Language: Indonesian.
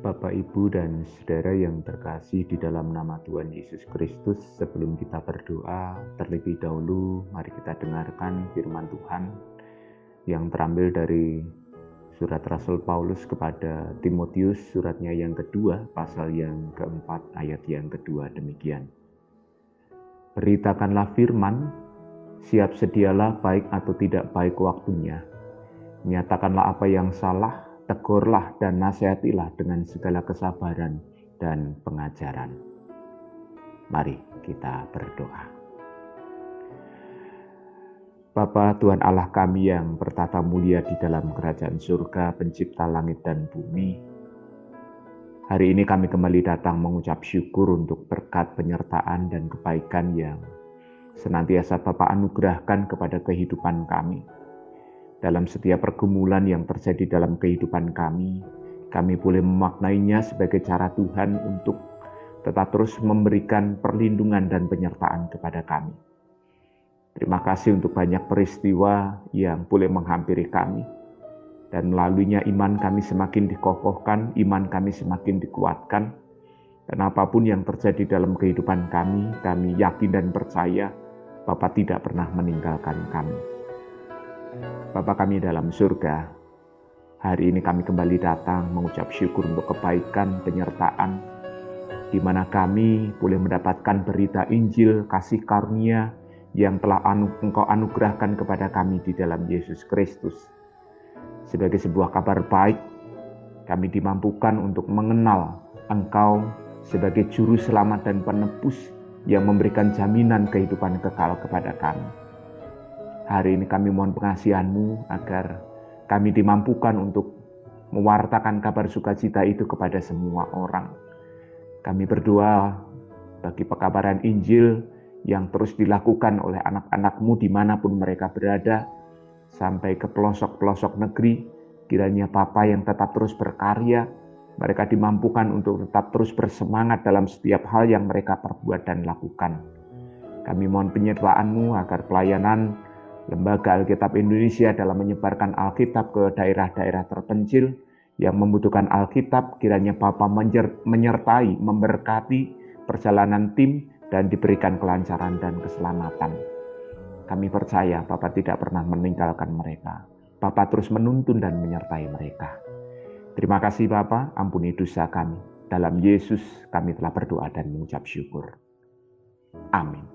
Bapak, Ibu, dan Saudara yang terkasih di dalam nama Tuhan Yesus Kristus, sebelum kita berdoa, terlebih dahulu mari kita dengarkan firman Tuhan yang terambil dari surat Rasul Paulus kepada Timotius, suratnya yang kedua, pasal yang keempat, ayat yang kedua, demikian. Beritakanlah firman, siap sedialah baik atau tidak baik waktunya. Nyatakanlah apa yang salah, tegurlah dan nasihatilah dengan segala kesabaran dan pengajaran. Mari kita berdoa. Bapa Tuhan Allah kami yang bertata mulia di dalam kerajaan surga, pencipta langit dan bumi. Hari ini kami kembali datang mengucap syukur untuk berkat penyertaan dan kebaikan yang senantiasa Bapak anugerahkan kepada kehidupan kami dalam setiap pergumulan yang terjadi dalam kehidupan kami, kami boleh memaknainya sebagai cara Tuhan untuk tetap terus memberikan perlindungan dan penyertaan kepada kami. Terima kasih untuk banyak peristiwa yang boleh menghampiri kami. Dan melaluinya iman kami semakin dikokohkan, iman kami semakin dikuatkan. Dan apa pun yang terjadi dalam kehidupan kami, kami yakin dan percaya Bapak tidak pernah meninggalkan kami. Bapak kami dalam surga, hari ini kami kembali datang mengucap syukur untuk kebaikan penyertaan, di mana kami boleh mendapatkan berita Injil kasih karunia yang telah anu, Engkau anugerahkan kepada kami di dalam Yesus Kristus. Sebagai sebuah kabar baik, kami dimampukan untuk mengenal Engkau sebagai juru selamat dan penebus yang memberikan jaminan kehidupan kekal kepada kami. Hari ini kami mohon pengasihanmu agar kami dimampukan untuk mewartakan kabar sukacita itu kepada semua orang. Kami berdoa bagi pekabaran Injil yang terus dilakukan oleh anak-anakmu di mana pun mereka berada, sampai ke pelosok-pelosok negeri, kiranya Papa yang tetap terus berkarya, mereka dimampukan untuk tetap terus bersemangat dalam setiap hal yang mereka perbuat dan lakukan. Kami mohon penyertaanmu agar pelayanan Lembaga Alkitab Indonesia dalam menyebarkan Alkitab ke daerah-daerah terpencil yang membutuhkan Alkitab, kiranya Bapa menyertai, memberkati perjalanan tim dan diberikan kelancaran dan keselamatan. Kami percaya Bapak tidak pernah meninggalkan mereka. Bapak terus menuntun dan menyertai mereka. Terima kasih Bapak, ampuni dosa kami. Dalam Yesus kami telah berdoa dan mengucap syukur. Amin.